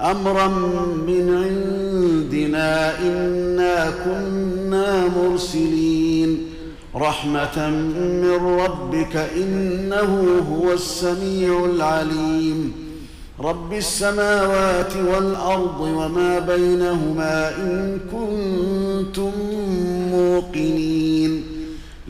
أمرا من عندنا إنا كنا مرسلين. رحمة من ربك إنه هو السميع العليم. رب السماوات والأرض وما بينهما إن كنتم موقنين.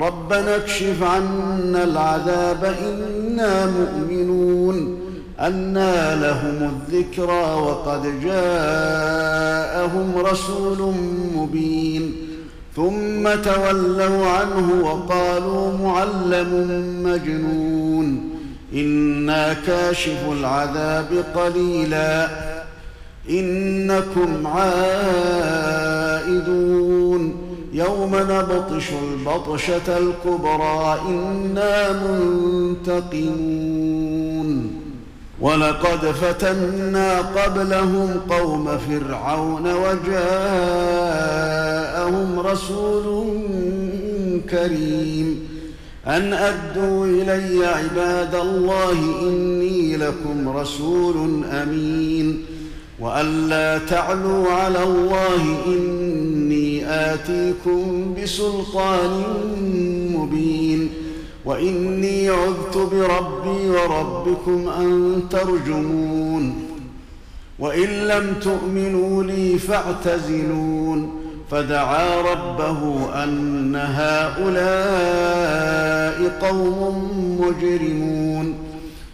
ربنا اكشف عنا العذاب إنا مؤمنون انى لهم الذكرى وقد جاءهم رسول مبين ثم تولوا عنه وقالوا معلم مجنون إنا كاشف العذاب قليلا إنكم عائدون يوم نبطش البطشة الكبرى إنا منتقمون. ولقد فتنا قبلهم قوم فرعون وجاءهم رسول كريم. أن أدوا إلي عباد الله إني لكم رسول أمين. والا تعلوا على الله إني آتيكم بسلطان مبين وإني عذت بربي وربكم أن ترجمون وإن لم تؤمنوا لي فاعتزلون فدعا ربه أن هؤلاء قوم مجرمون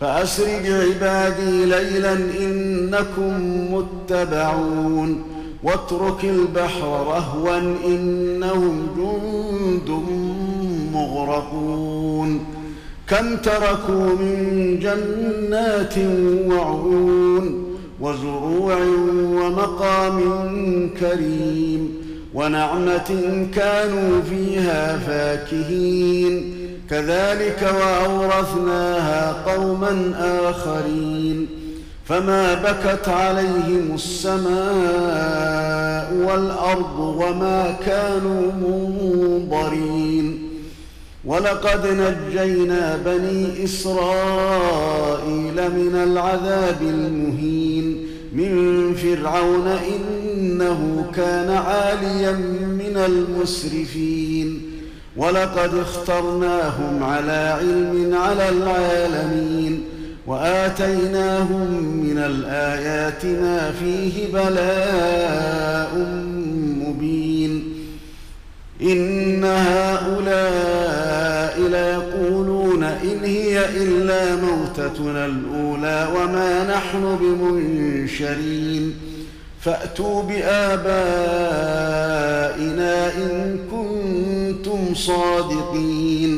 فاسر بعبادي ليلا إنكم متبعون واترك البحر رهوا إنهم جند مغرقون. كم تركوا من جنات وعيون وزروع ومقام كريم ونعمة كانوا فيها فاكهين. كذلك وأورثناها قوما آخرين. فما بكت عليهم السماء والارض وما كانوا منظرين ولقد نجينا بني اسرائيل من العذاب المهين من فرعون انه كان عاليا من المسرفين ولقد اخترناهم على علم على العالمين وآتيناهم من الآيات ما فيه بلاء مبين. إن هؤلاء ليقولون إن هي إلا موتتنا الأولى وما نحن بمنشرين. فأتوا بآبائنا إن كنتم صادقين.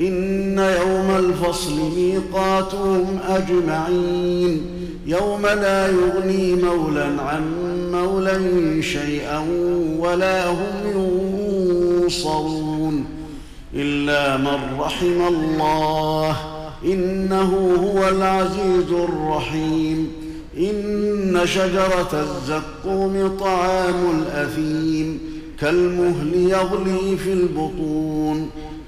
إن يوم الفصل ميقاتهم أجمعين. يوم لا يغني مولى عن مولى شيئا ولا هم ينصرون. إلا من رحم الله. إنه هو العزيز الرحيم. إن شجرة الزقوم طعام الأثيم. كالمهل يغلي في البطون.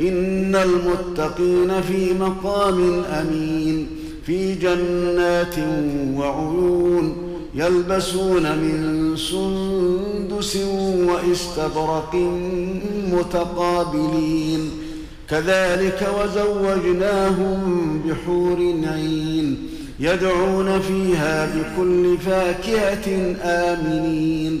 إن المتقين في مقام أمين في جنات وعيون يلبسون من سندس واستبرق متقابلين. كذلك وزوجناهم بحور عين يدعون فيها بكل فاكهة آمنين.